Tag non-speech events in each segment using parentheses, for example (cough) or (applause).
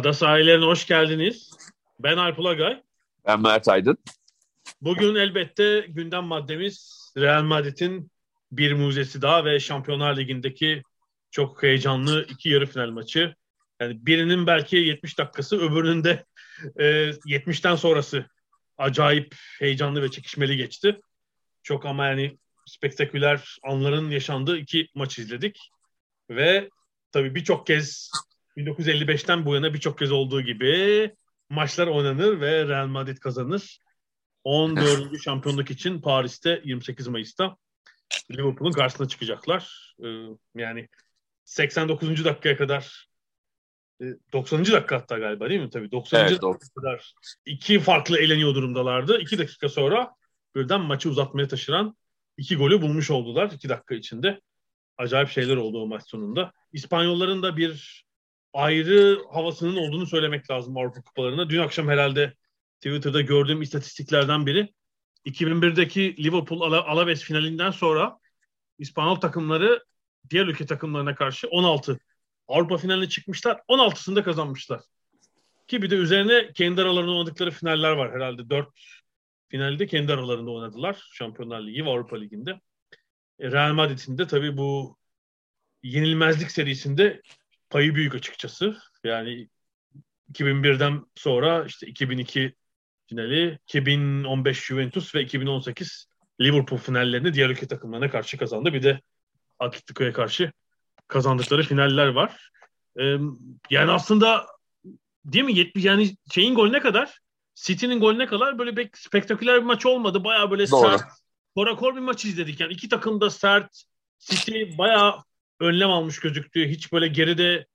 Ada sahillerine hoş geldiniz. Ben Alp Ulagay. Ben Mert Aydın. Bugün elbette gündem maddemiz Real Madrid'in bir muzesi daha ve Şampiyonlar Ligi'ndeki çok heyecanlı iki yarı final maçı. Yani birinin belki 70 dakikası, öbürünün de e, 70'ten sonrası acayip heyecanlı ve çekişmeli geçti. Çok ama yani spektaküler anların yaşandığı iki maç izledik. Ve tabii birçok kez 1955'ten bu yana birçok kez olduğu gibi maçlar oynanır ve Real Madrid kazanır. 14. (laughs) şampiyonluk için Paris'te 28 Mayıs'ta Liverpool'un karşısına çıkacaklar. Ee, yani 89. dakikaya kadar 90. E, dakika hatta galiba değil mi? Tabii 90. Evet, dakika kadar iki farklı eğleniyor durumdalardı. İki dakika sonra birden maçı uzatmaya taşıran iki golü bulmuş oldular iki dakika içinde. Acayip şeyler oldu o maç sonunda. İspanyolların da bir ayrı havasının olduğunu söylemek lazım Avrupa Kupalarında. Dün akşam herhalde Twitter'da gördüğüm istatistiklerden biri 2001'deki Liverpool Alaves finalinden sonra İspanyol takımları diğer ülke takımlarına karşı 16 Avrupa finaline çıkmışlar. 16'sında kazanmışlar. Ki bir de üzerine kendi aralarında oynadıkları finaller var herhalde. 4 finalde kendi aralarında oynadılar. Şampiyonlar Ligi ve Avrupa Ligi'nde. E, Real Madrid'in de tabii bu yenilmezlik serisinde payı büyük açıkçası. Yani 2001'den sonra işte 2002 finali, 2015 Juventus ve 2018 Liverpool finallerini diğer ülke takımlarına karşı kazandı. Bir de Atletico'ya karşı kazandıkları finaller var. Ee, yani aslında değil mi? 70 yani şeyin golüne kadar City'nin golüne kadar böyle bir spektaküler bir maç olmadı. Baya böyle Doğru. sert, korakor bir maç izledik. Yani iki takım da sert. City baya önlem almış gözüktü. Hiç böyle geride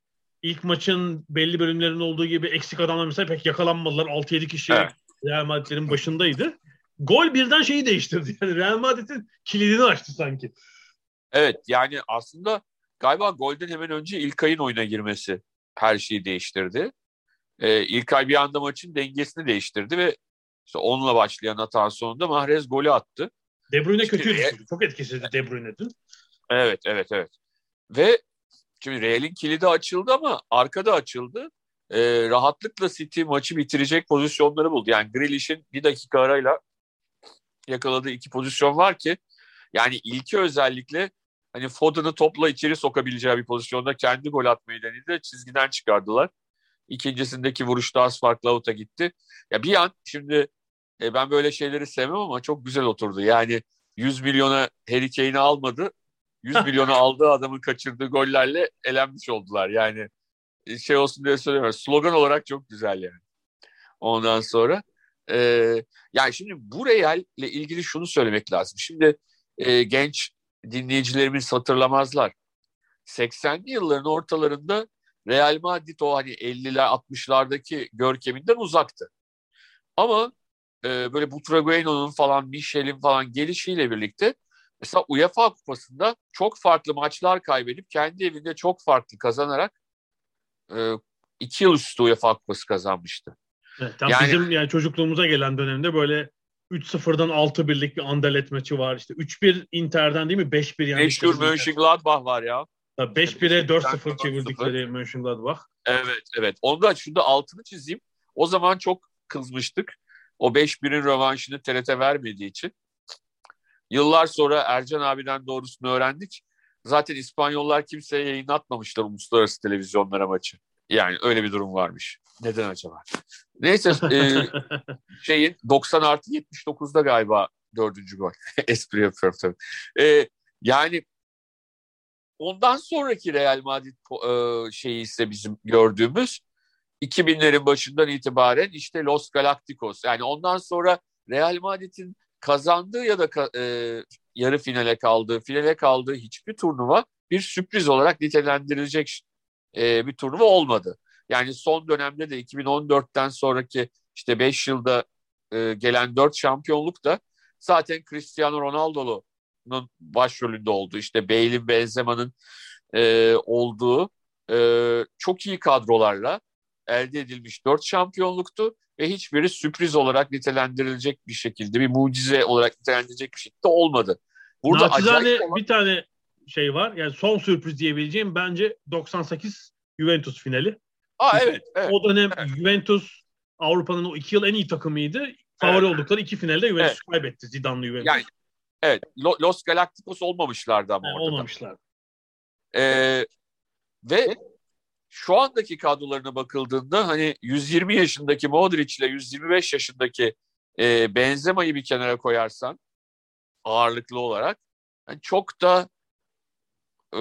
ilk maçın belli bölümlerinde olduğu gibi eksik adamlar mesela pek yakalanmadılar. 6-7 kişi evet. Real Madrid'lerin başındaydı. Gol birden şeyi değiştirdi. Yani Real Madrid'in kilidini açtı sanki. Evet yani aslında galiba golden hemen önce İlkay'ın oyuna girmesi her şeyi değiştirdi. Ee, İlkay bir anda maçın dengesini değiştirdi ve işte onunla başlayan hata sonunda Mahrez golü attı. De Bruyne işte, kötüydü. E, çok etkisizdi De Bruyne dün. Evet, evet, evet. Ve şimdi Real'in kilidi açıldı ama arkada açıldı. Ee, rahatlıkla City maçı bitirecek pozisyonları buldu. Yani Grealish'in bir dakika arayla yakaladığı iki pozisyon var ki yani ilki özellikle hani Foden'ı topla içeri sokabileceği bir pozisyonda kendi gol atmayı denedi. Çizgiden çıkardılar. İkincisindeki vuruşta az farklı out'a gitti. Ya bir an şimdi e, ben böyle şeyleri sevmem ama çok güzel oturdu. Yani 100 milyona Harry Kane'i almadı. 100 milyona aldığı adamın kaçırdığı gollerle elenmiş oldular. Yani e, şey olsun diye söylüyorum. Slogan olarak çok güzel yani. Ondan sonra e, yani şimdi bu Real ile ilgili şunu söylemek lazım. Şimdi e, genç dinleyicilerimiz hatırlamazlar. 80'li yılların ortalarında Real Madrid o hani 50'ler 60'lardaki görkeminden uzaktı. Ama e, böyle Butragueno'nun falan Michel'in falan gelişiyle birlikte mesela UEFA kupasında çok farklı maçlar kaybedip kendi evinde çok farklı kazanarak e, iki yıl üstü UEFA kupası kazanmıştı. Evet, tam yani, bizim yani çocukluğumuza gelen dönemde böyle 3-0'dan 6-1'lik bir Anderlet maçı var. İşte 3-1 Inter'den değil mi? 5-1 yani. Meşhur Mönchengladbach var ya. 5-1'e 4-0 çevirdikleri Mönchengladbach. Evet, evet. Onu da şurada altını çizeyim. O zaman çok kızmıştık. O 5-1'in rövanşını TRT vermediği için. Yıllar sonra Ercan abiden doğrusunu öğrendik. Zaten İspanyollar kimseye yayınlatmamışlar uluslararası televizyonlara maçı. Yani öyle bir durum varmış. Neden acaba? Neyse e, (laughs) şeyin 90 artı 79'da galiba dördüncü gol. (laughs) Espri yapıyorum tabii. E, yani ondan sonraki Real Madrid e, şeyi ise bizim gördüğümüz 2000'lerin başından itibaren işte Los Galacticos. Yani ondan sonra Real Madrid'in kazandığı ya da e, yarı finale kaldığı, finale kaldığı hiçbir turnuva bir sürpriz olarak nitelendirilecek e, bir turnuva olmadı. Yani son dönemde de 2014'ten sonraki işte 5 yılda e, gelen 4 şampiyonluk da zaten Cristiano Ronaldo'nun başrolünde olduğu işte Bale'in Benzema'nın e, olduğu e, çok iyi kadrolarla elde edilmiş 4 şampiyonluktu ve hiçbiri sürpriz olarak nitelendirilecek bir şekilde bir mucize olarak nitelendirilecek bir şekilde olmadı. Burada acayip olan... bir tane şey var. Yani son sürpriz diyebileceğim bence 98 Juventus finali. Aa evet, evet. O dönem evet. Juventus Avrupa'nın o iki yıl en iyi takımıydı. Favori evet. oldukları iki finalde Juventus evet. kaybetti. Zidane'lı Juventus. Yani, evet. Los Galacticos olmamışlardı ama yani, orada. Olmamışlardı. Ee, ve şu andaki kadrolarına bakıldığında hani 120 yaşındaki Modric ile 125 yaşındaki e, Benzema'yı bir kenara koyarsan ağırlıklı olarak yani çok da e,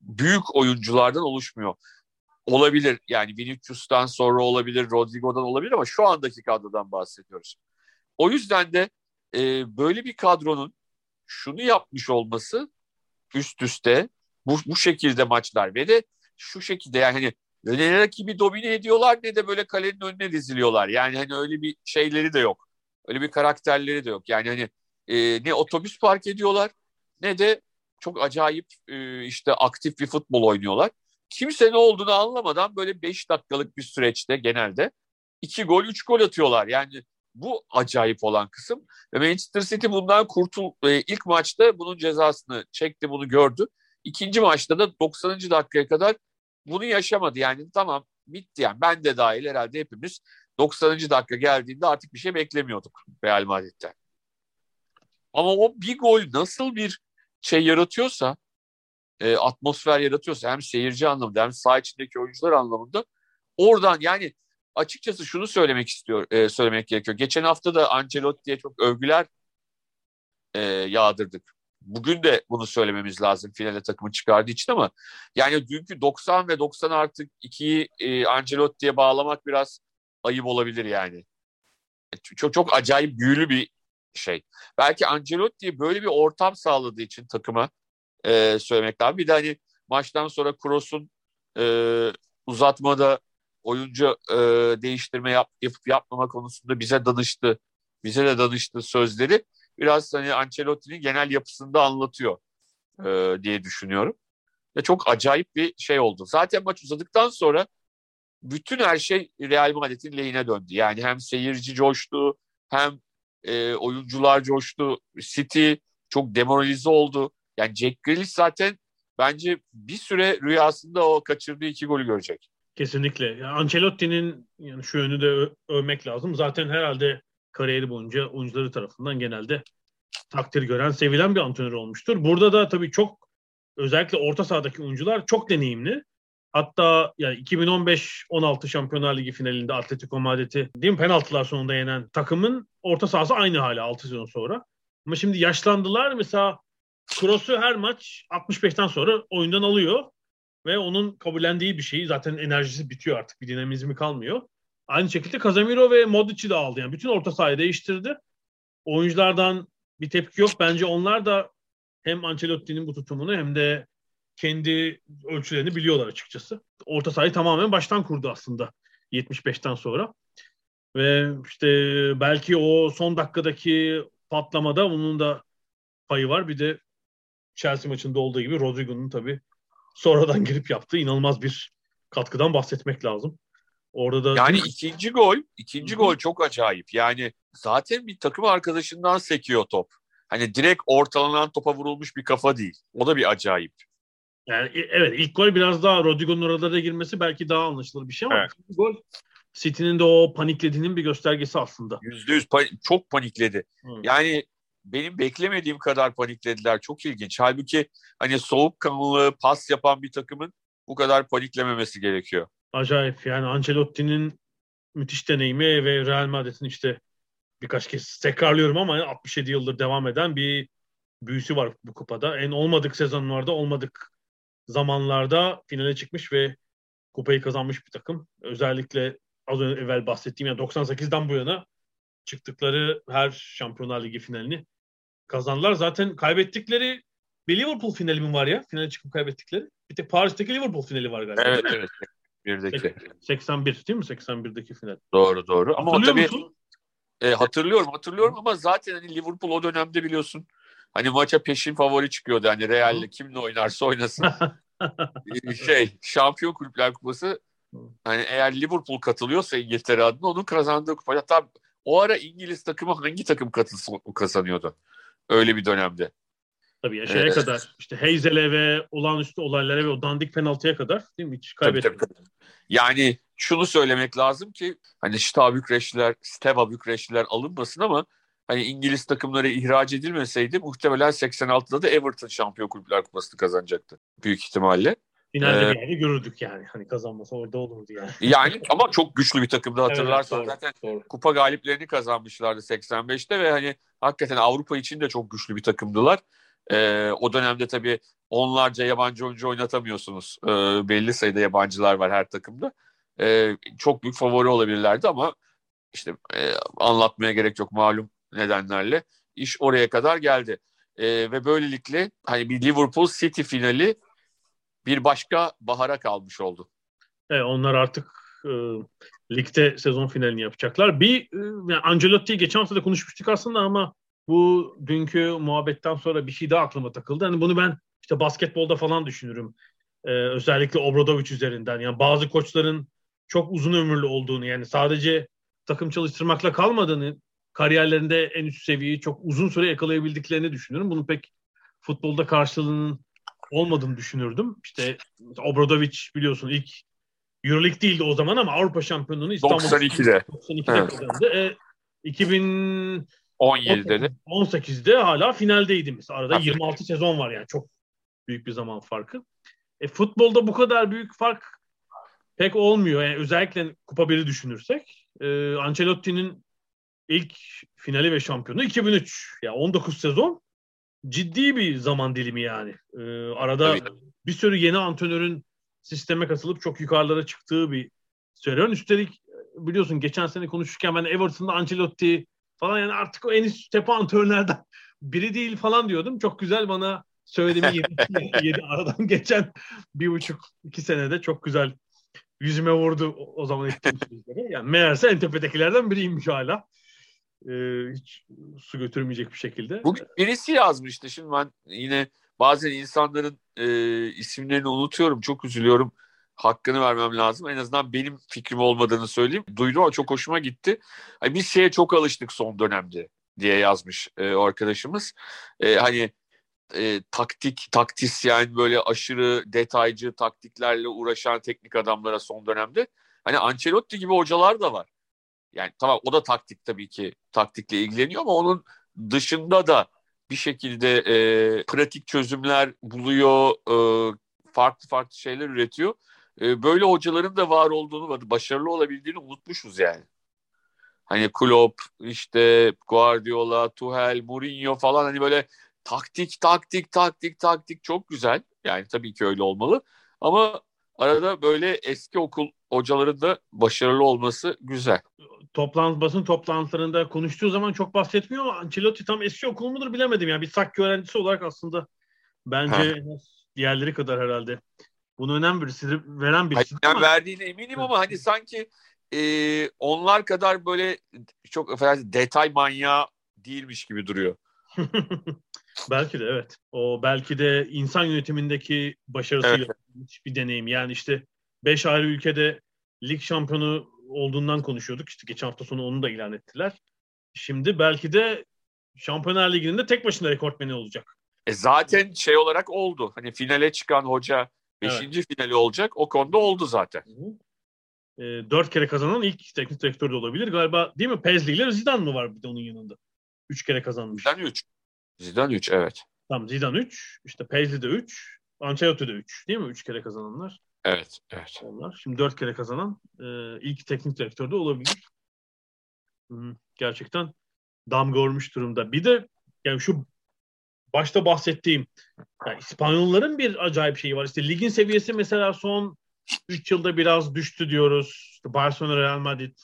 büyük oyunculardan oluşmuyor. Olabilir yani Vinicius'tan sonra olabilir, Rodrigo'dan olabilir ama şu andaki kadrodan bahsediyoruz. O yüzden de e, böyle bir kadronun şunu yapmış olması üst üste bu, bu şekilde maçlar ve de şu şekilde yani hani ne rakibi domine ediyorlar ne de böyle kalenin önüne diziliyorlar. Yani hani öyle bir şeyleri de yok. Öyle bir karakterleri de yok. Yani hani e, ne otobüs park ediyorlar ne de çok acayip e, işte aktif bir futbol oynuyorlar. Kimse ne olduğunu anlamadan böyle 5 dakikalık bir süreçte genelde 2 gol 3 gol atıyorlar. Yani bu acayip olan kısım. Ve Manchester City bundan kurtul e, ilk maçta bunun cezasını çekti, bunu gördü. İkinci maçta da 90. dakikaya kadar bunu yaşamadı. Yani tamam bitti yani ben de dahil herhalde hepimiz 90. dakika geldiğinde artık bir şey beklemiyorduk Real Madrid'den. Ama o bir gol nasıl bir şey yaratıyorsa, e, atmosfer yaratıyorsa hem seyirci anlamında hem saha içindeki oyuncular anlamında oradan yani açıkçası şunu söylemek istiyor, e, söylemek gerekiyor. Geçen hafta da Ancelotti'ye çok övgüler e, yağdırdık. Bugün de bunu söylememiz lazım finale takımı çıkardığı için ama yani dünkü 90 ve 90 artık 2'yi e, Ancelotti'ye bağlamak biraz ayıp olabilir yani. Çok çok acayip büyülü bir şey. Belki Ancelotti'ye böyle bir ortam sağladığı için takıma e, söylemek lazım. Bir de hani maçtan sonra Kroos'un e, uzatmada oyuncu e, değiştirme yap, yapıp yapmama konusunda bize danıştı. Bize de danıştı sözleri biraz hani Ancelotti'nin genel yapısında anlatıyor e, diye düşünüyorum. Ve çok acayip bir şey oldu. Zaten maç uzadıktan sonra bütün her şey Real Madrid'in lehine döndü. Yani hem seyirci coştu hem e, oyuncular coştu. City çok demoralize oldu. Yani Jack Grealish zaten bence bir süre rüyasında o kaçırdığı iki golü görecek. Kesinlikle. Yani Ancelotti'nin yani şu yönü de övmek lazım. Zaten herhalde kariyeri boyunca oyuncuları tarafından genelde takdir gören, sevilen bir antrenör olmuştur. Burada da tabii çok özellikle orta sahadaki oyuncular çok deneyimli. Hatta yani 2015-16 Şampiyonlar Ligi finalinde Atletico Madrid'i değil mi penaltılar sonunda yenen takımın orta sahası aynı hala 6 sezon sonra. Ama şimdi yaşlandılar. Mesela Kroos'u her maç 65'ten sonra oyundan alıyor ve onun kabullendiği bir şey. Zaten enerjisi bitiyor artık. Bir dinamizmi kalmıyor. Aynı şekilde Casemiro ve Modric'i de aldı. Yani bütün orta sahayı değiştirdi. Oyunculardan bir tepki yok. Bence onlar da hem Ancelotti'nin bu tutumunu hem de kendi ölçülerini biliyorlar açıkçası. Orta sahayı tamamen baştan kurdu aslında 75'ten sonra. Ve işte belki o son dakikadaki patlamada bunun da payı var. Bir de Chelsea maçında olduğu gibi Rodrigo'nun tabii sonradan (laughs) girip yaptığı inanılmaz bir katkıdan bahsetmek lazım. Orada da Yani ikinci gol, ikinci Hı-hı. gol çok acayip. Yani zaten bir takım arkadaşından sekiyor top. Hani direkt ortalanan topa vurulmuş bir kafa değil. O da bir acayip. Yani evet ilk gol biraz daha Rodrigo'nun oralara girmesi belki daha anlaşılır bir şey ama evet. gol City'nin de o paniklediğinin bir göstergesi aslında. Yüzde yüz pan- çok panikledi. Hı. Yani benim beklemediğim kadar paniklediler. Çok ilginç. Halbuki hani soğukkanlı pas yapan bir takımın bu kadar paniklememesi gerekiyor. Acayip yani Ancelotti'nin müthiş deneyimi ve Real Madrid'in işte birkaç kez tekrarlıyorum ama 67 yıldır devam eden bir büyüsü var bu kupada. En olmadık sezonlarda olmadık zamanlarda finale çıkmış ve kupayı kazanmış bir takım. Özellikle az önce evvel bahsettiğim yani 98'den bu yana çıktıkları her Şampiyonlar Ligi finalini kazandılar. Zaten kaybettikleri bir Liverpool finali mi var ya? Finale çıkıp kaybettikleri. Bir tek Paris'teki Liverpool finali var galiba. Evet evet. Birdeki. 81 değil mi? 81'deki final. Doğru doğru. Ama o tabii musun? e, hatırlıyorum hatırlıyorum ama zaten hani Liverpool o dönemde biliyorsun hani maça peşin favori çıkıyordu. Hani Real'le kimle oynarsa oynasın. (laughs) E, şey Şampiyon Kulüpler Kupası hani eğer Liverpool katılıyorsa İngiltere adına onun kazandığı kupa. Hatta o ara İngiliz takımı hangi takım katılsa o kazanıyordu. Öyle bir dönemde. Tabii ya şeye Evet. kadar işte Hazel'e ve olağanüstü olaylara ve o dandik penaltıya kadar değil mi? Hiç kaybetmedi. tabii, tabii. Yani şunu söylemek lazım ki hani Stava Bükreşliler, Steva Bükreşliler alınmasın ama hani İngiliz takımları ihraç edilmeseydi muhtemelen 86'da da Everton Şampiyon Kulüpler Kupası'nı kazanacaktı büyük ihtimalle. Finalde Ee, bir yerde görürdük yani. Hani kazanmasa orada olurdu yani. (laughs) Yani ama çok güçlü bir takımdı hatırlarsan Evet, doğru, zaten doğru. kupa galiplerini kazanmışlardı 85'te ve hani hakikaten Avrupa için de çok güçlü bir takımdılar. Ee, o dönemde tabii onlarca yabancı oyuncu oynatamıyorsunuz. Ee, belli sayıda yabancılar var her takımda. Ee, çok büyük favori olabilirlerdi ama işte e, anlatmaya gerek yok malum nedenlerle. İş oraya kadar geldi. Ee, ve böylelikle hani bir Liverpool City finali bir başka bahara kalmış oldu. Evet, onlar artık e, ligde sezon finalini yapacaklar. Bir e, yani Ancelotti'yi geçen hafta da konuşmuştuk aslında ama bu dünkü muhabbetten sonra bir şey daha aklıma takıldı. Hani bunu ben işte basketbolda falan düşünürüm. E, özellikle Obradovic üzerinden. Yani bazı koçların çok uzun ömürlü olduğunu yani sadece takım çalıştırmakla kalmadığını kariyerlerinde en üst seviyeyi çok uzun süre yakalayabildiklerini düşünüyorum. Bunun pek futbolda karşılığının olmadığını düşünürdüm. İşte Obradovic biliyorsun ilk Euroleague değildi o zaman ama Avrupa şampiyonluğunu İstanbul 92'de. 92'de Evet. kazandı. E, 2018'de 17'de de 18'de hala finaldeydi mesela. Arada Tabii. 26 sezon var yani çok büyük bir zaman farkı. E, futbolda bu kadar büyük fark pek olmuyor. Yani özellikle Kupa 1'i düşünürsek. E, Ancelotti'nin ilk finali ve şampiyonu 2003. Ya yani 19 sezon ciddi bir zaman dilimi yani. E, arada Tabii. bir sürü yeni antrenörün sisteme katılıp çok yukarılara çıktığı bir serüven. Üstelik biliyorsun geçen sene konuşurken ben Everton'da Ancelotti falan yani artık o en üst tepe antrenörlerden (laughs) biri değil falan diyordum. Çok güzel bana söylediğimi yedi, (laughs) yedi aradan (laughs) geçen bir buçuk iki senede çok güzel yüzüme vurdu o, o zaman ettiğim sözleri. Yani meğerse en tepedekilerden biriymiş hala. Ee, hiç su götürmeyecek bir şekilde. Bugün birisi yazmıştı. Şimdi ben yine bazen insanların e, isimlerini unutuyorum. Çok üzülüyorum. Hakkını vermem lazım. En azından benim fikrim olmadığını söyleyeyim. Duydum ama çok hoşuma gitti. Hani biz şeye çok alıştık son dönemde diye yazmış e, arkadaşımız. E, hani e, taktik, taktisyen böyle aşırı detaycı taktiklerle uğraşan teknik adamlara son dönemde. Hani Ancelotti gibi hocalar da var. Yani tamam o da taktik tabii ki taktikle ilgileniyor ama onun dışında da bir şekilde e, pratik çözümler buluyor, e, farklı farklı şeyler üretiyor. E, böyle hocaların da var olduğunu, başarılı olabildiğini unutmuşuz yani. Hani Klopp, işte Guardiola, Tuchel, Mourinho falan hani böyle taktik, taktik, taktik, taktik çok güzel. Yani tabii ki öyle olmalı. Ama arada böyle eski okul hocaların da başarılı olması güzel. Toplantı, basın toplantılarında konuştuğu zaman çok bahsetmiyor ama Ancelotti tam eski okul mudur bilemedim. Yani bir Sakki öğrencisi olarak aslında bence diğerleri kadar herhalde bunu önem birisi, veren birisi. Hayır, yani verdiğine eminim ama hani sanki e, onlar kadar böyle çok affedersin detay manyağı değilmiş gibi duruyor. (laughs) belki de evet. O belki de insan yönetimindeki başarısıyla Evet. bir deneyim. Yani işte 5 ayrı ülkede lig şampiyonu olduğundan konuşuyorduk. İşte geçen hafta sonu onu da ilan ettiler. Şimdi belki de Şampiyonlar Ligi'nin de tek başına rekortmeni olacak. E zaten şey olarak oldu. Hani finale çıkan hoca 5. finali olacak. O konuda oldu zaten. E, dört kere kazanan ilk teknik direktör de olabilir. Galiba değil mi? Pezli ile Zidane mı var bir de onun yanında? Üç kere kazanmış. Zidane 3. Zidane 3 evet. Tamam Zidane 3. İşte Pezli de 3. Ancelotti de 3. Değil mi? 3 kere kazananlar. Evet, evet. Onlar. Şimdi 4 kere kazanan e, ilk teknik direktör de olabilir. Hı, gerçekten damga vurmuş durumda. Bir de yani şu başta bahsettiğim yani İspanyolların bir acayip şeyi var. İşte ligin seviyesi mesela son 3 yılda biraz düştü diyoruz. İşte Barcelona, Real Madrid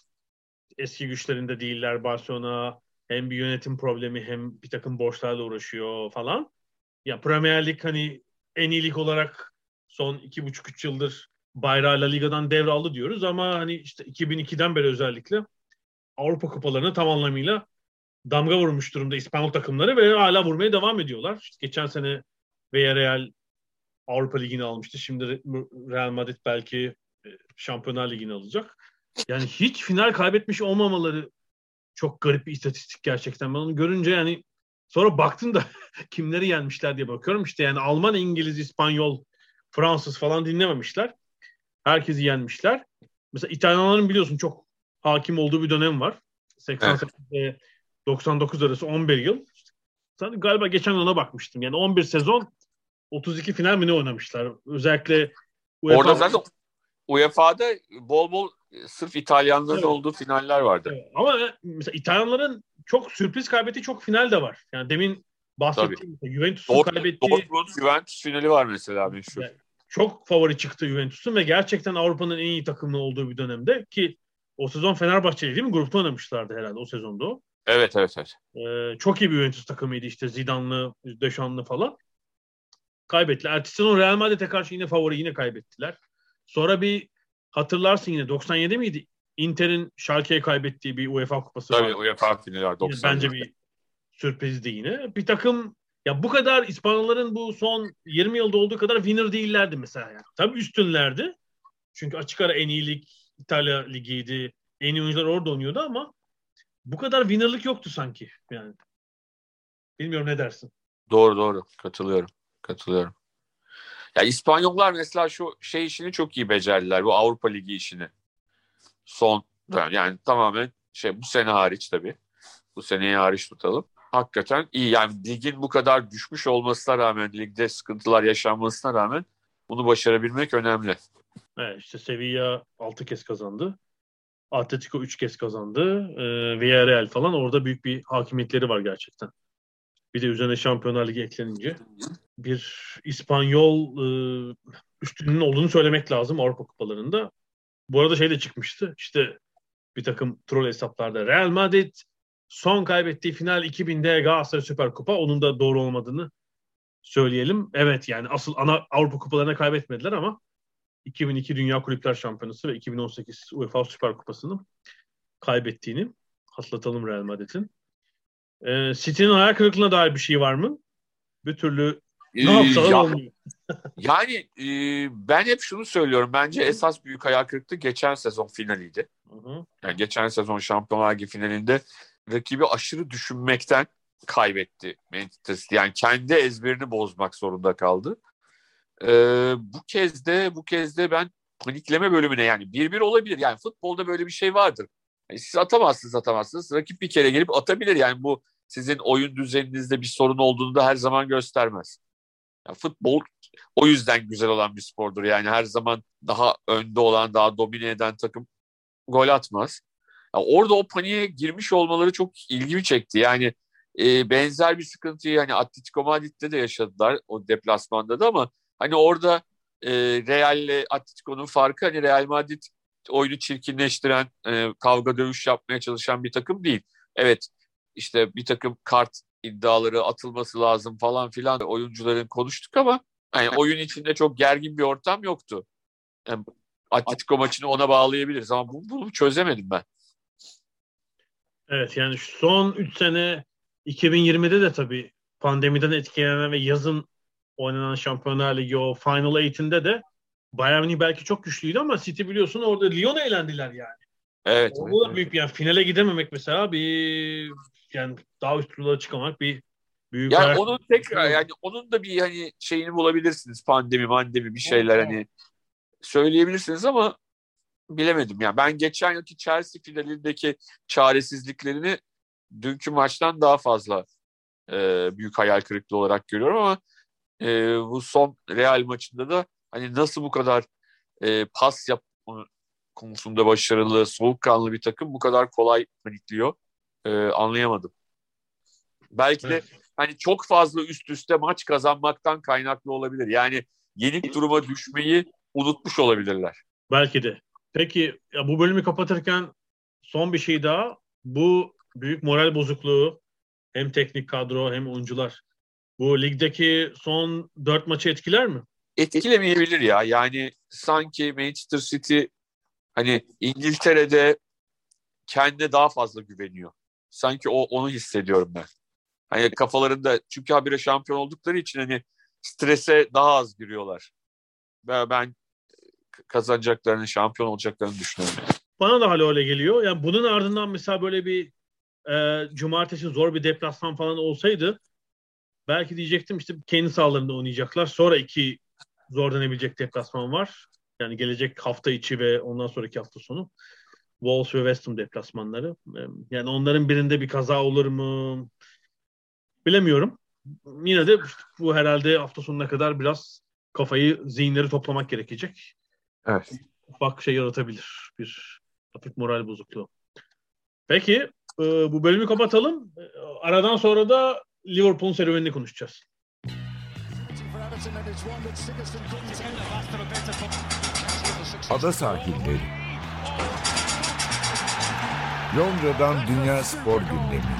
eski güçlerinde değiller. Barcelona hem bir yönetim problemi hem bir takım borçlarla uğraşıyor falan. Ya Premier Lig hani en iyi olarak son iki buçuk üç yıldır bayrağı Liga'dan devraldı diyoruz ama hani işte 2002'den beri özellikle Avrupa kupalarını tam anlamıyla damga vurmuş durumda İspanyol takımları ve hala vurmaya devam ediyorlar. İşte geçen sene Villarreal Avrupa Ligi'ni almıştı. Şimdi Real Madrid belki e, Şampiyonlar Ligi'ni alacak. Yani hiç final kaybetmiş olmamaları çok garip bir istatistik gerçekten. Ben onu görünce yani sonra baktım da (laughs) kimleri yenmişler diye bakıyorum. İşte yani Alman, İngiliz, İspanyol, Fransız falan dinlememişler. Herkesi yenmişler. Mesela İtalyanların biliyorsun çok hakim olduğu bir dönem var. 88 evet. 99 arası 11 yıl. Sen galiba geçen ona bakmıştım. Yani 11 sezon 32 final mi ne oynamışlar? Özellikle UEFA... Orada zaten UEFA'da bol bol sırf İtalyanların evet. olduğu finaller vardı. Evet. Ama mesela İtalyanların çok sürpriz kaybettiği çok final de var. Yani demin bahsettiğim Juventus'un kaybettiği Dortmund Juventus finali var mesela meşhur. Yani çok favori çıktı Juventus'un ve gerçekten Avrupa'nın en iyi takımı olduğu bir dönemde ki o sezon Fenerbahçe'yle değil mi? Grupta oynamışlardı herhalde o sezonda o. Evet evet evet. Ee, çok iyi bir Juventus takımıydı işte Zidane'lı, Deschamps falan. Kaybettiler. Ertesi sezon Real Madrid'e karşı yine favori yine kaybettiler. Sonra bir hatırlarsın yine 97 miydi? Inter'in Schalke'ye kaybettiği bir UEFA kupası Tabii var. UEFA finali var 90. Bence bir sürprizdi yine. Bir takım ya bu kadar İspanyolların bu son 20 yılda olduğu kadar winner değillerdi mesela. Yani. Tabii üstünlerdi. Çünkü açık ara en iyi lig İtalya ligiydi. En iyi oyuncular orada oynuyordu ama bu kadar winnerlık yoktu sanki yani. Bilmiyorum ne dersin? Doğru doğru katılıyorum. Katılıyorum. Ya İspanyollar mesela şu şey işini çok iyi becerdiler. Bu Avrupa Ligi işini. Son yani tamamen şey bu sene hariç tabii. Bu seneyi hariç tutalım. Hakikaten iyi. Yani ligin bu kadar düşmüş olmasına rağmen, ligde sıkıntılar yaşanmasına rağmen bunu başarabilmek önemli. Evet işte Sevilla 6 kez kazandı. Atletico 3 kez kazandı. E, Villarreal falan orada büyük bir hakimiyetleri var gerçekten. Bir de üzerine Şampiyonlar Ligi eklenince bir İspanyol e, üstünlüğünün olduğunu söylemek lazım Avrupa kupalarında. Bu arada şey de çıkmıştı. İşte bir takım troll hesaplarda Real Madrid son kaybettiği final 2000'de Galatasaray Süper Kupa. Onun da doğru olmadığını söyleyelim. Evet yani asıl ana Avrupa kupalarına kaybetmediler ama 2002 Dünya Kulüpler Şampiyonası ve 2018 UEFA Süper Kupası'nı kaybettiğini hatırlatalım Real Madrid'in. Ee, City'nin hayal kırıklığına dair bir şey var mı? Bir türlü ne ee, yapsalar ya, olmuyor. (laughs) yani e, ben hep şunu söylüyorum. Bence esas büyük hayal kırıklığı geçen sezon finaliydi. Hı hı. Yani geçen sezon Şampiyonlar Ligi finalinde rakibi aşırı düşünmekten kaybetti Manchester City. Yani kendi ezberini bozmak zorunda kaldı. Ee, bu kez de bu kez de ben panikleme bölümüne yani bir bir olabilir. Yani futbolda böyle bir şey vardır. Yani siz atamazsınız atamazsınız. Rakip bir kere gelip atabilir. Yani bu sizin oyun düzeninizde bir sorun olduğunu da her zaman göstermez. Yani futbol o yüzden güzel olan bir spordur. Yani her zaman daha önde olan, daha domine eden takım gol atmaz. Yani orada o paniğe girmiş olmaları çok ilgimi çekti. Yani e, benzer bir sıkıntıyı hani Atletico Madrid'de de yaşadılar o deplasmanda da ama Hani orada e, Real ile Atletico'nun farkı hani Real Madrid oyunu çirkinleştiren, e, kavga dövüş yapmaya çalışan bir takım değil. Evet işte bir takım kart iddiaları atılması lazım falan filan oyuncuların konuştuk ama yani oyun içinde çok gergin bir ortam yoktu. Yani Atletico maçını ona bağlayabiliriz ama bunu, bunu çözemedim ben. Evet yani son 3 sene 2020'de de tabii pandemiden etkilenen ve yazın oynanan Şampiyonlar Ligi o Final 8'inde de Bayern Münih belki çok güçlüydü ama City biliyorsun orada Lyon'a eğlendiler yani. Evet. O evet, da büyük bir yani finale gidememek mesela bir yani daha üst turlara çıkamak bir büyük yani onun tekrar yani onun da bir hani şeyini bulabilirsiniz pandemi mandemi bir şeyler evet. hani söyleyebilirsiniz ama bilemedim yani ben geçen yılki Chelsea finalindeki çaresizliklerini dünkü maçtan daha fazla e, büyük hayal kırıklığı olarak görüyorum ama e, bu son Real maçında da hani nasıl bu kadar e, pas yap konusunda başarılı, soğukkanlı bir takım bu kadar kolay panikliyor e, anlayamadım. Belki de hani çok fazla üst üste maç kazanmaktan kaynaklı olabilir. Yani yenik duruma düşmeyi unutmuş olabilirler. Belki de. Peki ya bu bölümü kapatırken son bir şey daha. Bu büyük moral bozukluğu hem teknik kadro hem oyuncular bu ligdeki son dört maçı etkiler mi? Etkilemeyebilir ya. Yani sanki Manchester City hani İngiltere'de kendine daha fazla güveniyor. Sanki o onu hissediyorum ben. Hani kafalarında çünkü habire şampiyon oldukları için hani strese daha az giriyorlar. Ben, ben kazanacaklarını, şampiyon olacaklarını düşünüyorum. Bana da hala öyle geliyor. Yani bunun ardından mesela böyle bir e, cumartesi zor bir deplasman falan olsaydı belki diyecektim işte kendi sahalarında oynayacaklar. Sonra iki zor denebilecek deplasman var. Yani gelecek hafta içi ve ondan sonraki hafta sonu. Wolves ve West Ham deplasmanları. Yani onların birinde bir kaza olur mu? Bilemiyorum. Yine de bu herhalde hafta sonuna kadar biraz kafayı, zihinleri toplamak gerekecek. Evet. Ufak şey yaratabilir. Bir hafif moral bozukluğu. Peki e, bu bölümü kapatalım. E, aradan sonra da Liverpool'un serüvenini konuşacağız. Ada sahilleri. Londra'dan Dünya Spor Gündemi.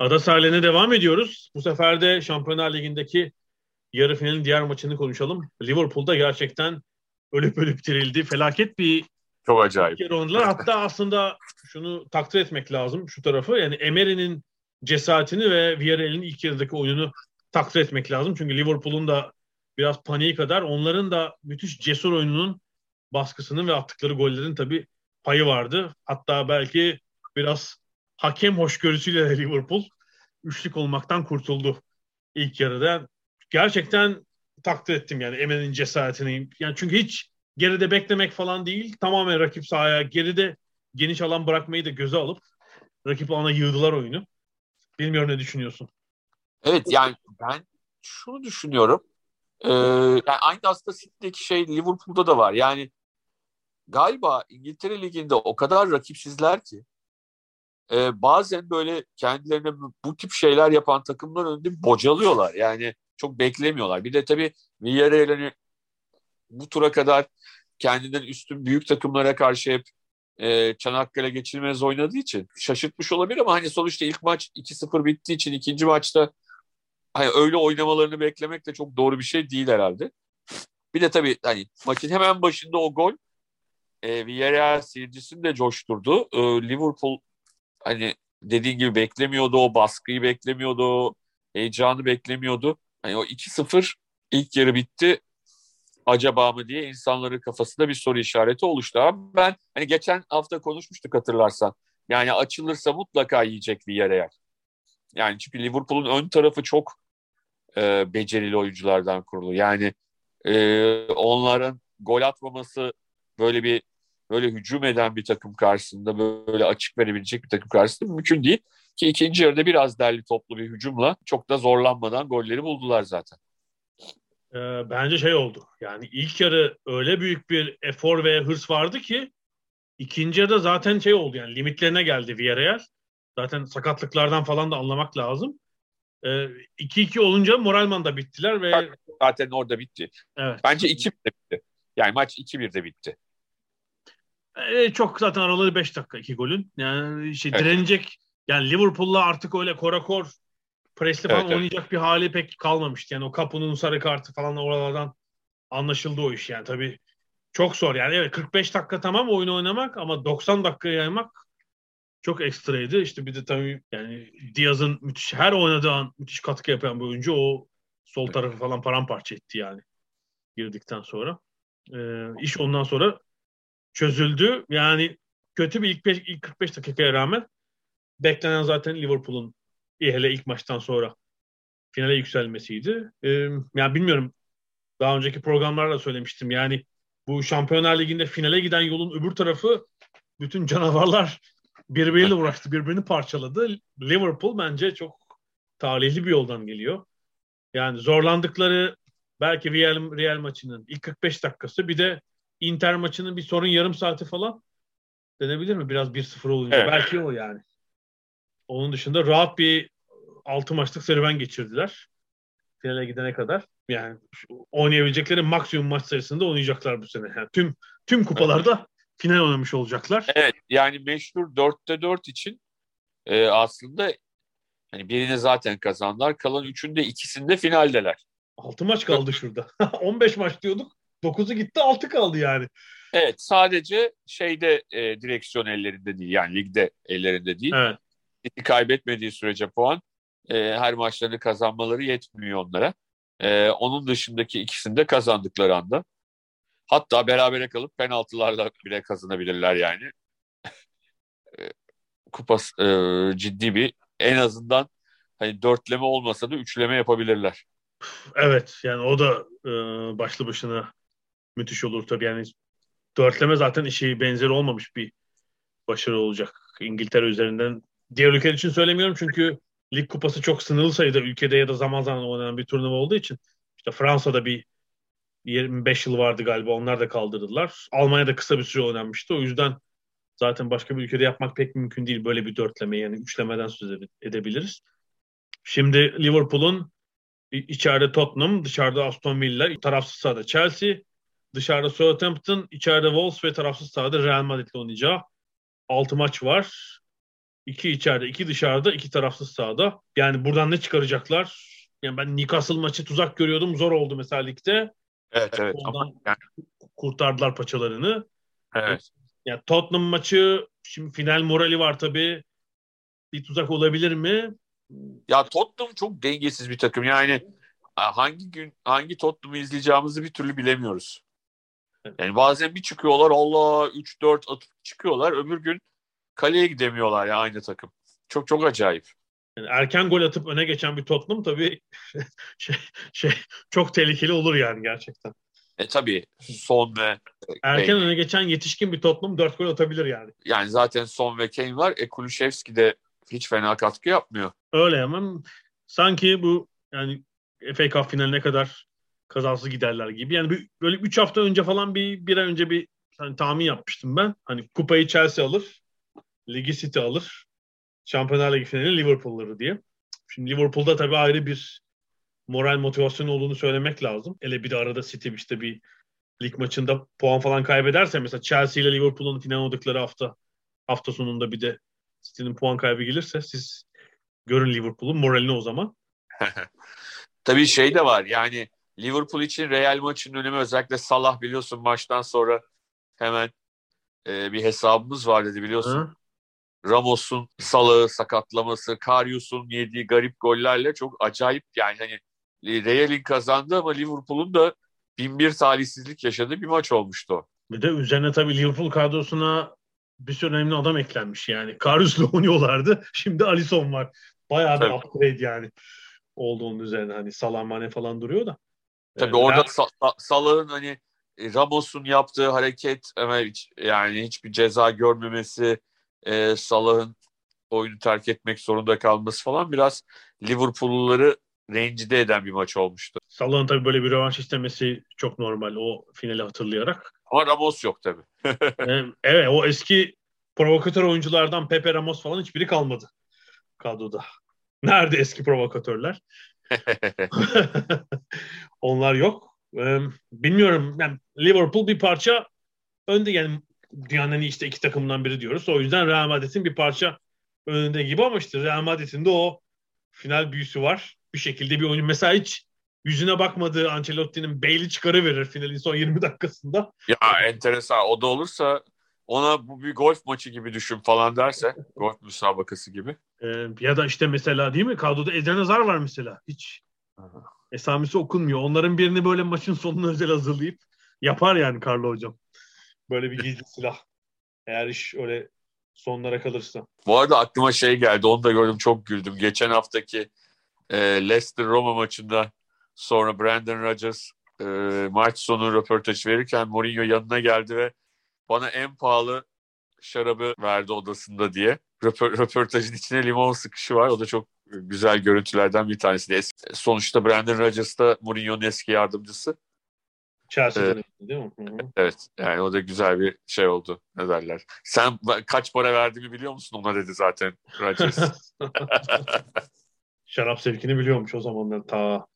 Ada sahiline devam ediyoruz. Bu sefer de Şampiyonlar Ligi'ndeki yarı finalin diğer maçını konuşalım. Liverpool'da gerçekten ölüp ölüp dirildi. Felaket bir çok acayip. Yer oynadılar. Hatta aslında şunu takdir etmek lazım şu tarafı. Yani Emery'nin cesaretini ve Villarreal'in ilk yarıdaki oyununu takdir etmek lazım. Çünkü Liverpool'un da biraz paniği kadar onların da müthiş cesur oyununun baskısının ve attıkları gollerin tabii payı vardı. Hatta belki biraz hakem hoşgörüsüyle Liverpool üçlük olmaktan kurtuldu ilk yarıda. Gerçekten takdir ettim yani Emery'nin cesaretini. Yani çünkü hiç geride beklemek falan değil. Tamamen rakip sahaya geride geniş alan bırakmayı da göze alıp rakip alana yığdılar oyunu. Bilmiyorum ne düşünüyorsun? Evet yani ben şunu düşünüyorum. Ee, yani aynı aslında City'deki şey Liverpool'da da var. Yani galiba İngiltere Ligi'nde o kadar rakipsizler ki e, bazen böyle kendilerine bu tip şeyler yapan takımlar önünde bocalıyorlar. Yani çok beklemiyorlar. Bir de tabii Villarreal'in bu tura kadar kendinden üstün büyük takımlara karşı hep e, Çanakkale geçilmez oynadığı için şaşırtmış olabilir ama hani sonuçta ilk maç 2-0 bittiği için ikinci maçta hani öyle oynamalarını beklemek de çok doğru bir şey değil herhalde. Bir de tabii hani maçın hemen başında o gol e, Villarreal seyircisini de coşturdu. E, Liverpool hani dediğin gibi beklemiyordu o baskıyı beklemiyordu o heyecanı beklemiyordu. Hani o 2-0 ilk yarı bitti acaba mı diye insanların kafasında bir soru işareti oluştu. Ama ben hani geçen hafta konuşmuştuk hatırlarsan. Yani açılırsa mutlaka yiyecek bir yere yer. Yani çünkü Liverpool'un ön tarafı çok e, becerili oyunculardan kurulu. Yani e, onların gol atmaması böyle bir böyle hücum eden bir takım karşısında böyle açık verebilecek bir takım karşısında mümkün değil. Ki ikinci yarıda biraz derli toplu bir hücumla çok da zorlanmadan golleri buldular zaten e, bence şey oldu. Yani ilk yarı öyle büyük bir efor ve hırs vardı ki ikinci yarıda zaten şey oldu yani limitlerine geldi Villarreal. Zaten sakatlıklardan falan da anlamak lazım. 2-2 e, olunca moralman da bittiler ve zaten orada bitti. Evet. Bence 2-1'de bitti. Yani maç 2-1'de bitti. E, çok zaten araları 5 dakika iki golün. Yani şey evet. direnecek yani Liverpool'la artık öyle korakor presli falan evet, oynayacak evet. bir hali pek kalmamıştı. Yani o Kapu'nun sarı kartı falan oralardan anlaşıldı o iş yani. Tabii çok zor yani. Evet 45 dakika tamam oyunu oynamak ama 90 dakika yaymak çok ekstraydı. İşte bir de tabii yani Diaz'ın müthiş her oynadığı an müthiş katkı yapan bir oyuncu o sol tarafı falan paramparça etti yani girdikten sonra. Ee, iş ondan sonra çözüldü. Yani kötü bir ilk, beş, ilk 45 dakikaya rağmen beklenen zaten Liverpool'un hele ilk maçtan sonra finale yükselmesiydi. Ee, yani bilmiyorum daha önceki programlarda söylemiştim. Yani bu Şampiyonlar Ligi'nde finale giden yolun öbür tarafı bütün canavarlar birbiriyle uğraştı, birbirini parçaladı. Liverpool bence çok talihli bir yoldan geliyor. Yani zorlandıkları belki Real, Real maçının ilk 45 dakikası bir de Inter maçının bir sorun yarım saati falan denebilir mi? Biraz 1-0 olunca. Evet. Belki o yani. Onun dışında rahat bir 6 maçlık serüven geçirdiler. finale gidene kadar. Yani oynayabilecekleri maksimum maç sayısında oynayacaklar bu sene. Yani tüm tüm kupalarda final oynamış olacaklar. Evet yani meşhur 4'te 4 için e, aslında hani birini zaten kazandılar. Kalan üçünde ikisinde finaldeler. 6 maç kaldı şurada. (laughs) 15 maç diyorduk. 9'u gitti 6 kaldı yani. Evet sadece şeyde e, direksiyon ellerinde değil yani ligde ellerinde değil. Evet. Kaybetmediği sürece puan e, her maçlarını kazanmaları yetmiyor onlara. E, onun dışındaki ikisini de kazandıkları anda. Hatta berabere kalıp penaltılarla bile kazanabilirler yani. (laughs) E, kupa e, ciddi bir en azından hani dörtleme olmasa da üçleme yapabilirler. Evet yani o da e, başlı başına müthiş olur tabii yani dörtleme zaten işi benzeri olmamış bir başarı olacak İngiltere üzerinden. Diğer ülkeler için söylemiyorum çünkü lig kupası çok sınırlı sayıda ülkede ya da zaman zaman oynanan bir turnuva olduğu için işte Fransa'da bir 25 yıl vardı galiba onlar da kaldırdılar. Almanya'da kısa bir süre oynanmıştı. O yüzden zaten başka bir ülkede yapmak pek mümkün değil böyle bir dörtleme yani üçlemeden söz edebiliriz. Şimdi Liverpool'un içeride Tottenham, dışarıda Aston Villa, tarafsız sahada Chelsea, dışarıda Southampton, içeride Wolves ve tarafsız sahada Real Madrid'le oynayacağı 6 maç var. 2 içeride, 2 dışarıda, 2 tarafsız sahada. Yani buradan ne çıkaracaklar? Yani ben Newcastle maçı tuzak görüyordum. Zor oldu mesela ligde. Evet evet. Ondan Ama yani, kurtardılar paçalarını. evet. Yani Tottenham maçı şimdi final morali var tabii. Bir tuzak olabilir mi? Ya Tottenham çok dengesiz bir takım. Yani hangi gün hangi Tottenham'ı izleyeceğimizi bir türlü bilemiyoruz. Yani bazen bir çıkıyorlar Allah 3-4 atıp çıkıyorlar. Öbür gün kaleye gidemiyorlar ya aynı takım. Çok çok acayip. Yani erken gol atıp öne geçen bir Tottenham tabii (laughs) şey, şey çok tehlikeli olur yani gerçekten. E tabii son ve erken öne geçen yetişkin bir Tottenham 4 gol atabilir yani. Yani zaten son ve Kane var. E Kulüşevski de hiç fena katkı yapmıyor. Öyle ama sanki bu yani FA Cup finaline kadar kazasız giderler gibi. Yani bir, böyle 3 hafta önce falan bir bir ay önce bir hani tahmin yapmıştım ben. Hani kupayı Chelsea alır, ligi City alır, Şampiyonlar Ligi finali Liverpool alır diye. Şimdi Liverpool'da tabii ayrı bir moral motivasyon olduğunu söylemek lazım. Hele bir de arada City işte bir lig maçında puan falan kaybederse mesela Chelsea ile Liverpool'un final oynadıkları hafta hafta sonunda bir de City'nin puan kaybı gelirse siz görün Liverpool'un moralini o zaman. (laughs) Tabii şey de var yani Liverpool için Real maçının önemi özellikle Salah biliyorsun maçtan sonra hemen e, bir hesabımız var dedi biliyorsun. Hı? Ramos'un Salah'ı sakatlaması, Karius'un yediği garip gollerle çok acayip yani hani Real'in kazandı ama Liverpool'un da bin bir talihsizlik yaşadığı bir maç olmuştu o. Bir de üzerine tabii Liverpool kadrosuna bir sürü önemli adam eklenmiş yani. Karius'la (laughs) oynuyorlardı. Şimdi Alisson var. Bayağı bir upgrade yani oldu onun üzerine. Hani Salah Mane falan duruyor da. Tabii ee, orada ben... Salah'ın hani e, Ramos'un yaptığı hareket yani hiçbir ceza görmemesi e, Salah'ın oyunu terk etmek zorunda kalması falan biraz Liverpool'luları rencide eden bir maç olmuştu. Salah'ın tabii böyle bir rövanş istemesi çok normal o finali hatırlayarak. Ama Ramos yok tabii. (laughs) evet o eski provokatör oyunculardan Pepe Ramos falan hiçbiri kalmadı kadroda. Nerede eski provokatörler? (laughs) (laughs) Onlar yok. bilmiyorum. Yani Liverpool bir parça önde yani dünyanın işte iki takımından biri diyoruz. O yüzden Real Madrid'in bir parça önünde gibi ama işte Real Madrid'in de o final büyüsü var. Bir şekilde bir oyun. Mesela hiç yüzüne bakmadığı Ancelotti'nin Bale'i çıkarıverir finalin son 20 dakikasında. Ya enteresan. O da olursa ona bu bir golf maçı gibi düşün falan derse golf müsabakası gibi. Ee, ya da işte mesela değil mi? Kadroda Eden Hazar var mesela. Hiç Aha. esamesi okunmuyor. Onların birini böyle maçın sonuna özel hazırlayıp yapar yani Carlo hocam. Böyle bir gizli silah. Eğer iş öyle sonlara kalırsa. Bu arada aklıma şey geldi. Onu da gördüm çok güldüm. Geçen haftaki e, Leicester Roma maçında sonra Brandon Rodgers e, maç sonu röportaj verirken Mourinho yanına geldi ve bana en pahalı şarabı verdi odasında diye. Röpor, röportajın içine limon sıkışı var. O da çok güzel görüntülerden bir tanesi. Eski, sonuçta Brandon Rodgers da Mourinho'nun eski yardımcısı. Chelsea'den ee, değil mi? Hı-hı. Evet. Yani o da güzel bir şey oldu. Ne derler. Sen kaç para verdiğimi biliyor musun? Ona dedi zaten Rodgers. (laughs) Şarap sevkini biliyormuş o zamanlar ta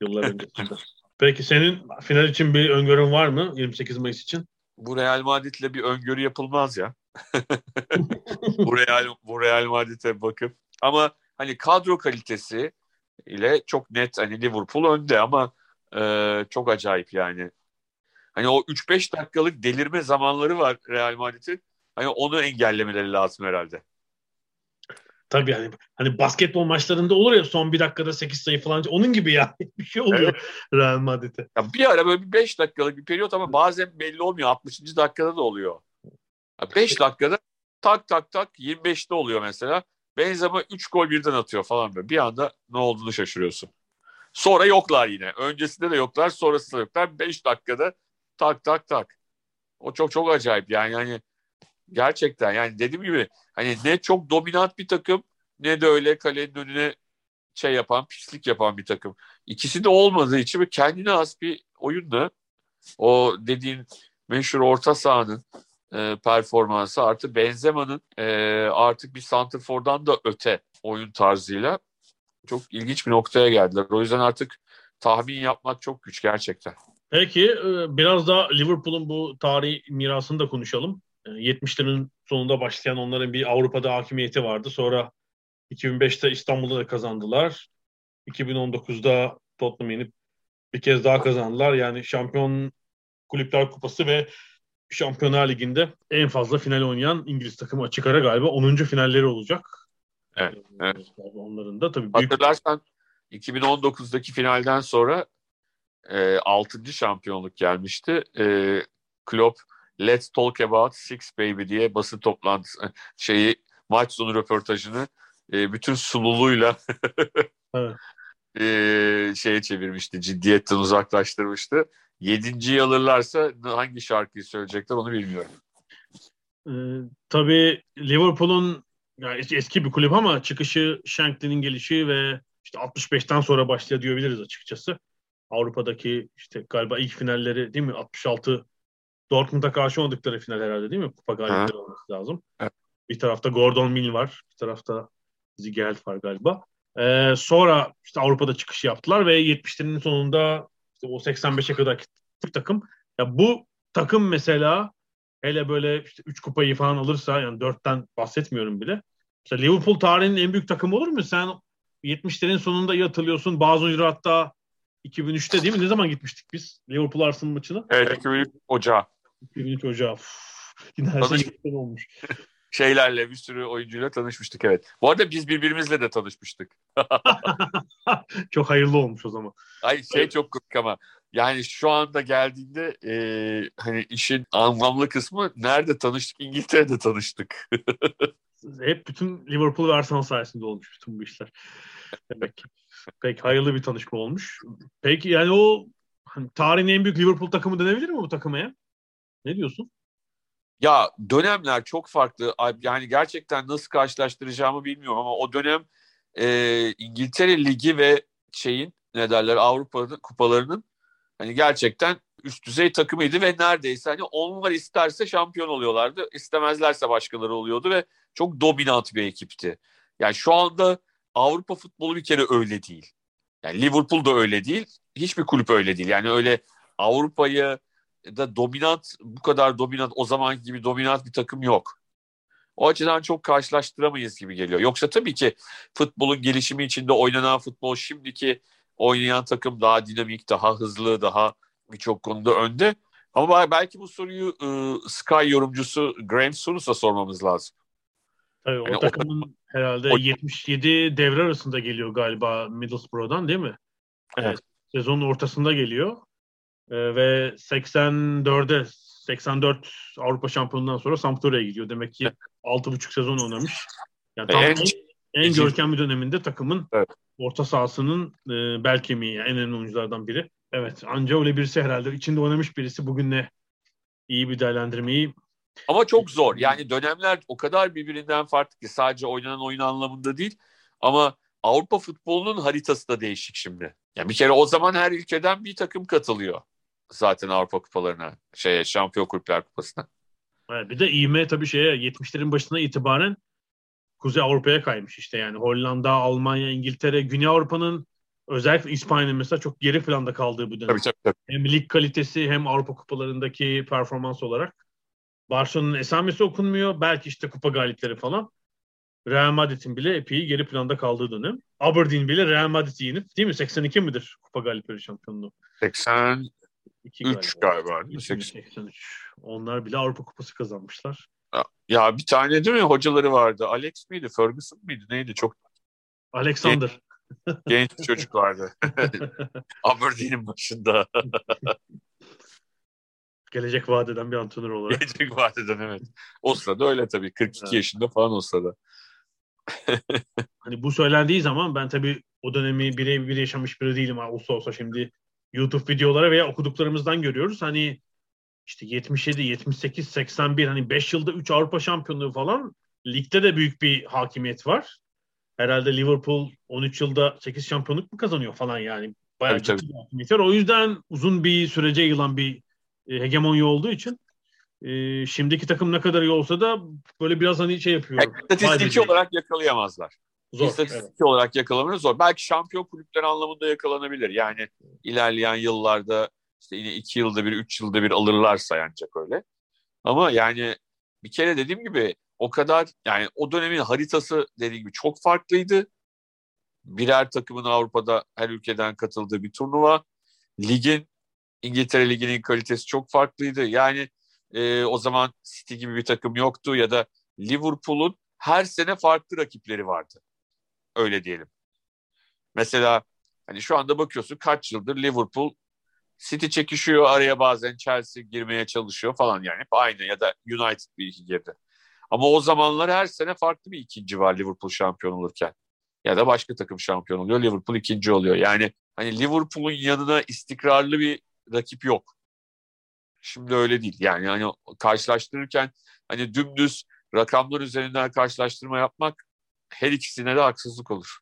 yıllar öncesinde. Peki senin final için bir öngörün var mı 28 Mayıs için? Bu Real Madrid'le bir öngörü yapılmaz ya. (laughs) bu Real bu Real Madrid'e bakıp ama hani kadro kalitesi ile çok net hani Liverpool önde ama e, çok acayip yani. Hani o 3-5 dakikalık delirme zamanları var Real Madrid'in. Hani onu engellemeleri lazım herhalde. Tabii yani hani basketbol maçlarında olur ya son bir dakikada 8 sayı falan onun gibi ya (laughs) bir şey oluyor evet. Real Madrid'e. Ya bir ara böyle bir 5 dakikalık bir periyot ama bazen belli olmuyor. 60. dakikada da oluyor. 5 dakikada tak tak tak 25'te oluyor mesela. Benzema 3 gol birden atıyor falan böyle. Bir anda ne olduğunu şaşırıyorsun. Sonra yoklar yine. Öncesinde de yoklar, sonrasında da yoklar. 5 dakikada tak tak tak. O çok çok acayip yani yani gerçekten yani dediğim gibi hani ne çok dominant bir takım ne de öyle kalenin önüne şey yapan, pislik yapan bir takım. İkisi de olmadığı için kendine az bir oyunda o dediğin meşhur orta sahanın e, performansı artı Benzema'nın e, artık bir Santrfor'dan da öte oyun tarzıyla çok ilginç bir noktaya geldiler. O yüzden artık tahmin yapmak çok güç gerçekten. Peki e, biraz da Liverpool'un bu tarihi mirasını da konuşalım. 70'lerin e, sonunda başlayan onların bir Avrupa'da hakimiyeti vardı. Sonra 2005'te İstanbul'da da kazandılar. 2019'da Tottenham yenip bir kez daha kazandılar. Yani şampiyon kulüpler kupası ve Şampiyonlar Ligi'nde en fazla final oynayan İngiliz takımı açık ara galiba 10. finalleri olacak. Evet. evet. Onların da tabii büyük... Hatırlarsan 2019'daki finalden sonra e, 6. şampiyonluk gelmişti. E, Klopp Let's Talk About Six Baby diye basın toplantısı şeyi maç sonu röportajını e, bütün sululuğuyla (laughs) evet. e, şeye çevirmişti. Ciddiyetten uzaklaştırmıştı. Yedinciyi alırlarsa hangi şarkıyı söyleyecekler onu bilmiyorum. Ee, tabii Liverpool'un yani eski bir kulüp ama çıkışı Shankly'nin gelişi ve işte 65'ten sonra başlıyor diyebiliriz açıkçası. Avrupa'daki işte galiba ilk finalleri değil mi? 66 Dortmund'a karşı oynadıkları final herhalde değil mi? Kupa galibiyeti olması lazım. Evet. Bir tarafta Gordon Mill var. Bir tarafta Ziegelt var galiba. Ee, sonra işte Avrupa'da çıkış yaptılar ve 70'lerin sonunda işte o 85'e kadar takım. Ya bu takım mesela hele böyle işte 3 kupayı falan alırsa yani 4'ten bahsetmiyorum bile. Mesela Liverpool tarihinin en büyük takımı olur mu? Sen 70'lerin sonunda iyi hatırlıyorsun. Bazı oyuncular hatta 2003'te değil mi? Ne zaman gitmiştik biz? Liverpool Arsenal maçına. Evet 2003 Ocağı. 2003 Ocağı. Yine her Tanış... şey olmuş. (laughs) Şeylerle bir sürü oyuncuyla tanışmıştık evet. Bu arada biz birbirimizle de tanışmıştık. (laughs) çok hayırlı olmuş o zaman. Ay şey çok komik ama yani şu anda geldiğinde e, hani işin anlamlı kısmı nerede tanıştık? İngiltere'de tanıştık. (laughs) Hep bütün Liverpool ve Arsenal sayesinde olmuş bütün bu işler. Demek ki. Peki hayırlı bir tanışma olmuş. Peki yani o hani, tarihin en büyük Liverpool takımı denebilir mi bu takıma ya? Ne diyorsun? Ya dönemler çok farklı. Yani gerçekten nasıl karşılaştıracağımı bilmiyorum ama o dönem e, İngiltere Ligi ve şeyin ne derler Avrupa kupalarının hani gerçekten üst düzey takımıydı ve neredeyse hani onlar isterse şampiyon oluyorlardı. istemezlerse başkaları oluyordu ve çok dominant bir ekipti. Yani şu anda Avrupa futbolu bir kere öyle değil. Yani Liverpool da öyle değil. Hiçbir kulüp öyle değil. Yani öyle Avrupa'yı da dominant bu kadar dominant o zaman gibi dominant bir takım yok. O açıdan çok karşılaştıramayız gibi geliyor. Yoksa tabii ki futbolun gelişimi içinde oynanan futbol şimdiki oynayan takım daha dinamik, daha hızlı, daha birçok konuda önde. Ama belki bu soruyu e, Sky yorumcusu Graham Souness'a sormamız lazım. Tabii yani o takımın o, herhalde o, 77 devre arasında geliyor galiba Middlesbrough'dan değil mi? Evet. Sezonun ortasında geliyor. Ee, ve 84'e 84 Avrupa Şampiyonundan sonra Sampdoria'ya gidiyor. Demek ki 6,5 sezon oynamış. Yani tam en, en, en görkemli döneminde takımın evet. Orta sahasının e, bel kemiği, yani en önemli oyunculardan biri. Evet, anca öyle birisi herhalde. içinde oynamış birisi bugün ne iyi bir değerlendirmeyi ama çok zor. Yani dönemler o kadar birbirinden farklı ki sadece oynanan oyun anlamında değil. Ama Avrupa futbolunun haritası da değişik şimdi. Yani bir kere o zaman her ülkeden bir takım katılıyor zaten Avrupa kupalarına, şeye Şampiyon Kulüpler Kupası'na. Evet, bir de İME tabii şeye 70'lerin başına itibaren Kuzey Avrupa'ya kaymış işte yani Hollanda, Almanya, İngiltere, Güney Avrupa'nın özellikle İspanya'nın mesela çok geri planda kaldığı bu dönem. Tabii tabii. tabii. Hem lig kalitesi hem Avrupa kupalarındaki performans olarak. Barcelona'nın esamesi okunmuyor. Belki işte kupa galipleri falan. Real Madrid'in bile epey geri planda kaldığı dönem. Aberdeen bile Real Madrid'i yenip değil mi? 82 midir kupa galipleri şampiyonluğu? 83 2 galiba. 83. 83. Onlar bile Avrupa kupası kazanmışlar. Ya bir tane değil mi hocaları vardı. Alex miydi? Ferguson mıydı? Neydi? Çok Alexander. genç bir çocuk vardı. (laughs) Aberdeen'in başında. (laughs) Gelecek vadeden bir antrenör olarak. Gelecek vadeden evet. O sırada öyle tabii. 42 Evet. yaşında falan o sırada. (laughs) Hani bu söylendiği zaman ben tabii o dönemi birebir yaşamış biri değilim. Olsa olsa şimdi YouTube videoları veya okuduklarımızdan görüyoruz. Hani işte 77, 78, 81 hani 5 yılda 3 Avrupa şampiyonluğu falan. Ligde de büyük bir hakimiyet var. Herhalde Liverpool 13 yılda 8 şampiyonluk mu kazanıyor falan yani. Bayağı Tabii, ciddi bir hakimiyet var. O yüzden uzun bir sürece yayılan bir e, hegemonya olduğu için e, şimdiki takım ne kadar iyi olsa da böyle biraz hani şey yapıyor. Yani olarak yakalayamazlar. Zor. İstatistiki evet. olarak yakalanır zor. Belki şampiyon kulüpler anlamında yakalanabilir. Yani ilerleyen yıllarda işte yine iki yılda bir, üç yılda bir alırlarsa ancak öyle. Ama yani bir kere dediğim gibi o kadar yani o dönemin haritası dediğim gibi çok farklıydı. Birer takımın Avrupa'da her ülkeden katıldığı bir turnuva. Ligin İngiltere Ligi'nin kalitesi çok farklıydı. Yani e, o zaman City gibi bir takım yoktu ya da Liverpool'un her sene farklı rakipleri vardı. Öyle diyelim. Mesela hani şu anda bakıyorsun kaç yıldır Liverpool City çekişiyor araya bazen Chelsea girmeye çalışıyor falan yani hep aynı ya da United bir iki girdi. Ama o zamanlar her sene farklı bir ikinci var Liverpool şampiyon olurken. Ya da başka takım şampiyon oluyor Liverpool ikinci oluyor. Yani hani Liverpool'un yanına istikrarlı bir rakip yok. Şimdi öyle değil. Yani hani karşılaştırırken hani dümdüz rakamlar üzerinden karşılaştırma yapmak her ikisine de haksızlık olur.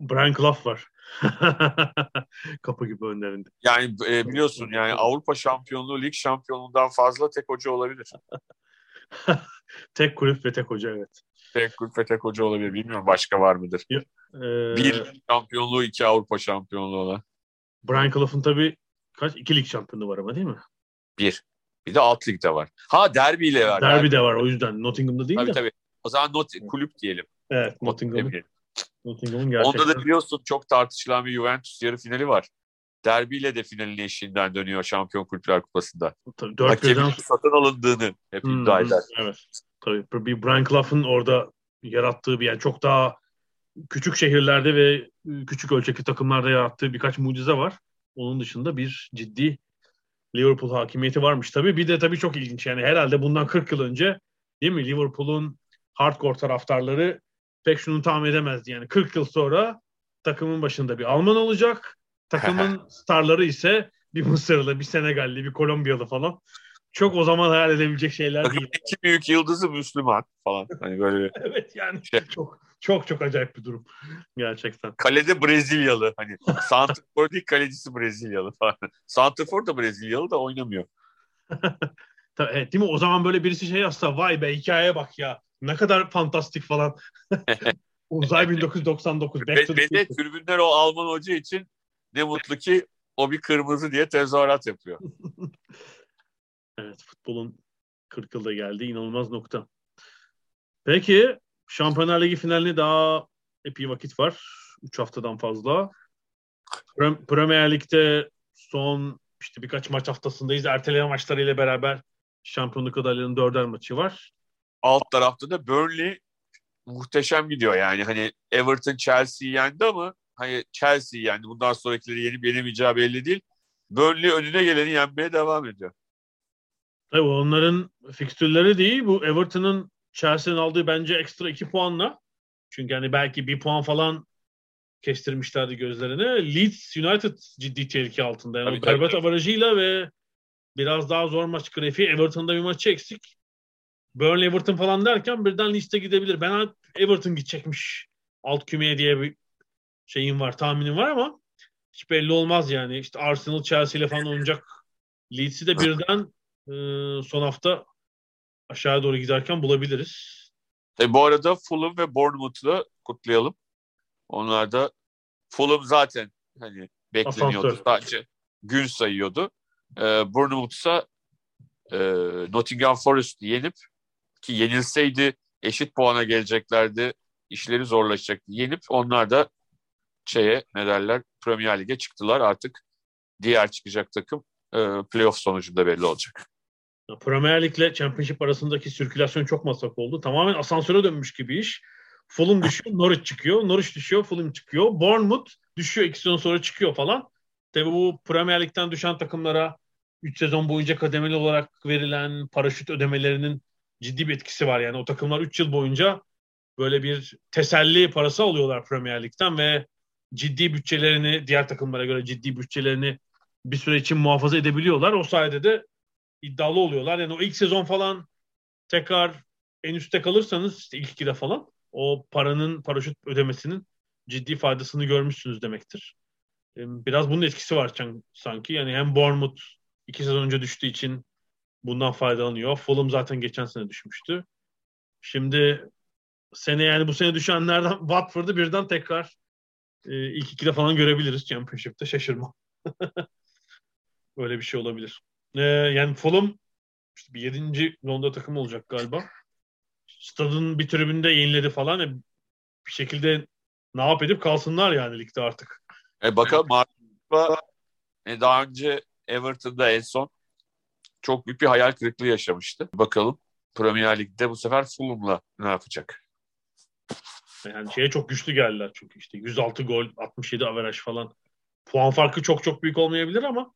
Brian Clough var. (laughs) Kapı gibi önlerinde. Yani e, biliyorsun yani Avrupa şampiyonluğu lig şampiyonluğundan fazla tek hoca olabilir. (laughs) tek kulüp ve tek hoca evet. Tek kulüp ve tek hoca olabilir. Bilmiyorum başka var mıdır? Ee, Bir şampiyonluğu, iki Avrupa şampiyonluğu olan. Brian Clough'un tabii kaç? iki lig şampiyonu var ama değil mi? Bir. Bir de alt ligde var. Ha derbiyle var. Derby de var o yüzden. Nottingham'da değil Tabii de. tabii. O zaman not, kulüp diyelim. Evet Not Nottingham'ın, gerçekten. Onda da biliyorsun çok tartışılan bir Juventus yarı finali var. Derbiyle de finalin eşiğinden dönüyor Şampiyon Kulüpler Kupası'nda. Tabii, dört Hakemin birden satın alındığını hep Hmm, iddia eder. Evet. Tabii bir Brian Clough'un orada yarattığı bir yani çok daha küçük şehirlerde ve küçük ölçekli takımlarda yarattığı birkaç mucize var. Onun dışında bir ciddi Liverpool hakimiyeti varmış tabii. Bir de tabii çok ilginç yani herhalde bundan 40 yıl önce değil mi Liverpool'un hardcore taraftarları pek şunu tahmin edemezdi. Yani 40 yıl sonra takımın başında bir Alman olacak. Takımın (laughs) starları ise bir Mısırlı, bir Senegalli, bir Kolombiyalı falan. Çok o zaman hayal edebilecek şeyler değil. iki büyük yıldızı Müslüman falan. Hani böyle (laughs) evet yani Şey- çok çok çok acayip bir durum gerçekten. kalede Brezilyalı. Hani Santrfor değil kalecisi Brezilyalı falan. Santrfor da Brezilyalı da oynamıyor. (laughs) Tabii, evet, değil mi? O zaman böyle birisi şey yazsa vay be hikayeye bak ya. Ne kadar fantastik falan. (laughs) Uzay 1999. Back to the Future. tribünler o Alman hoca için ne mutlu ki o bir kırmızı diye tezahürat yapıyor. (laughs) Evet futbolun 40 yılda geldi. inanılmaz nokta. Peki Şampiyonlar Ligi finaline daha epey vakit var. 3 haftadan fazla. Prem- Premier Lig'de son işte birkaç maç haftasındayız. Erteleme maçlarıyla beraber şampiyonluk adaylarının dörder maçı var. Alt tarafta da Burnley muhteşem gidiyor yani. Hani Everton Chelsea'yi yendi ama hani Chelsea'yi yendi. Bundan sonrakileri yenip yenemeyeceği belli değil. Burnley önüne geleni yenmeye devam ediyor. Tabii onların fikstürleri değil. Bu Everton'ın Chelsea'nin aldığı bence ekstra iki puanla. Çünkü hani belki bir puan falan kestirmişlerdi gözlerine. Leeds United ciddi tehlike altında. Yani Tabii, galibiyet tabii. avarajıyla ve biraz daha zor maç grafiği. Everton'da bir maçı eksik. Burnley Everton falan derken birden liste gidebilir. Ben Everton gidecekmiş alt kümeye diye bir şeyim var, tahminim var ama hiç belli olmaz yani. İşte Arsenal Chelsea ile falan oynayacak. Leeds'i de birden e, son hafta aşağı doğru giderken bulabiliriz. E, bu arada Fulham ve Bournemouth'u kutlayalım. Onlar da Fulham zaten hani bekleniyordu. Asansör. Sadece gün sayıyordu. E, Bournemouth ise e, Nottingham Forest yenip ki yenilseydi eşit puana geleceklerdi. İşleri zorlaşacaktı. Yenip onlar da şeye ne derler Premier Lig'e çıktılar. Artık diğer çıkacak takım e, playoff sonucunda belli olacak. Premier Lig ile Championship arasındaki sirkülasyon çok masraf oldu. Tamamen asansöre dönmüş gibi iş. Fulham düşüyor, Norwich çıkıyor. Norwich düşüyor, Fulham çıkıyor. Bournemouth düşüyor, iki sezon sonra çıkıyor falan. Tabii bu Premier Lig'den düşen takımlara 3 sezon boyunca kademeli olarak verilen paraşüt ödemelerinin ciddi bir etkisi var. Yani o takımlar 3 yıl boyunca böyle bir teselli parası alıyorlar Premier Lig'den ve ciddi bütçelerini diğer takımlara göre ciddi bütçelerini bir süre için muhafaza edebiliyorlar. O sayede de iddialı oluyorlar. Yani o ilk sezon falan tekrar en üstte kalırsanız işte ilk ikide falan o paranın paraşüt ödemesinin ciddi faydasını görmüşsünüz demektir. Biraz bunun etkisi var sanki. Yani hem Bournemouth iki sezon önce düştüğü için bundan faydalanıyor. Fulham zaten geçen sene düşmüştü. Şimdi sene yani bu sene düşenlerden (laughs) Watford'u birden tekrar e, ilk ikide falan görebiliriz Championship'te. Şaşırma. (laughs) Böyle bir şey olabilir. Ee, yani Fulham işte bir yedinci Londra takımı olacak galiba. Stadın bir tribünde yeniledi falan. E, bir şekilde ne yap edip kalsınlar yani ligde artık. E bakalım Martin'da e, daha önce Everton'da en son çok büyük bir hayal kırıklığı yaşamıştı. Bakalım Premier Lig'de bu sefer Fulham'la ne yapacak? Yani şeye çok güçlü geldiler çünkü işte 106 gol, 67 averaj falan. Puan farkı çok çok büyük olmayabilir ama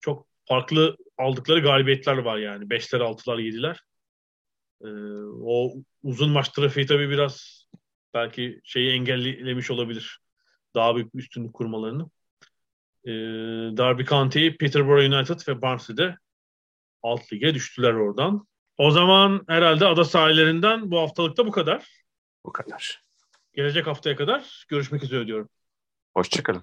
çok farklı aldıkları galibiyetler var yani. 5'ler, 6'lar, 7'ler. Ee, o uzun maç trafiği tabii biraz belki şeyi engellemiş olabilir. Daha büyük üstünlük kurmalarını. Ee, Derby County, Peterborough United ve Barnsley'de alt lige düştüler oradan. O zaman herhalde ada sahillerinden bu haftalıkta bu kadar. Bu kadar. Gelecek haftaya kadar görüşmek üzere diyorum. Hoşçakalın.